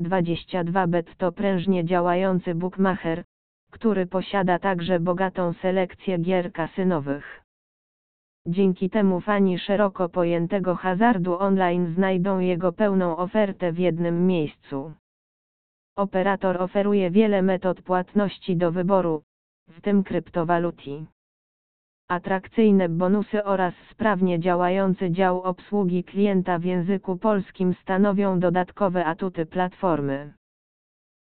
22bet to prężnie działający bookmacher, który posiada także bogatą selekcję gier kasynowych. Dzięki temu fani szeroko pojętego hazardu online znajdą jego pełną ofertę w jednym miejscu. Operator oferuje wiele metod płatności do wyboru, w tym kryptowaluty. Atrakcyjne bonusy oraz sprawnie działający dział obsługi klienta w języku polskim stanowią dodatkowe atuty platformy.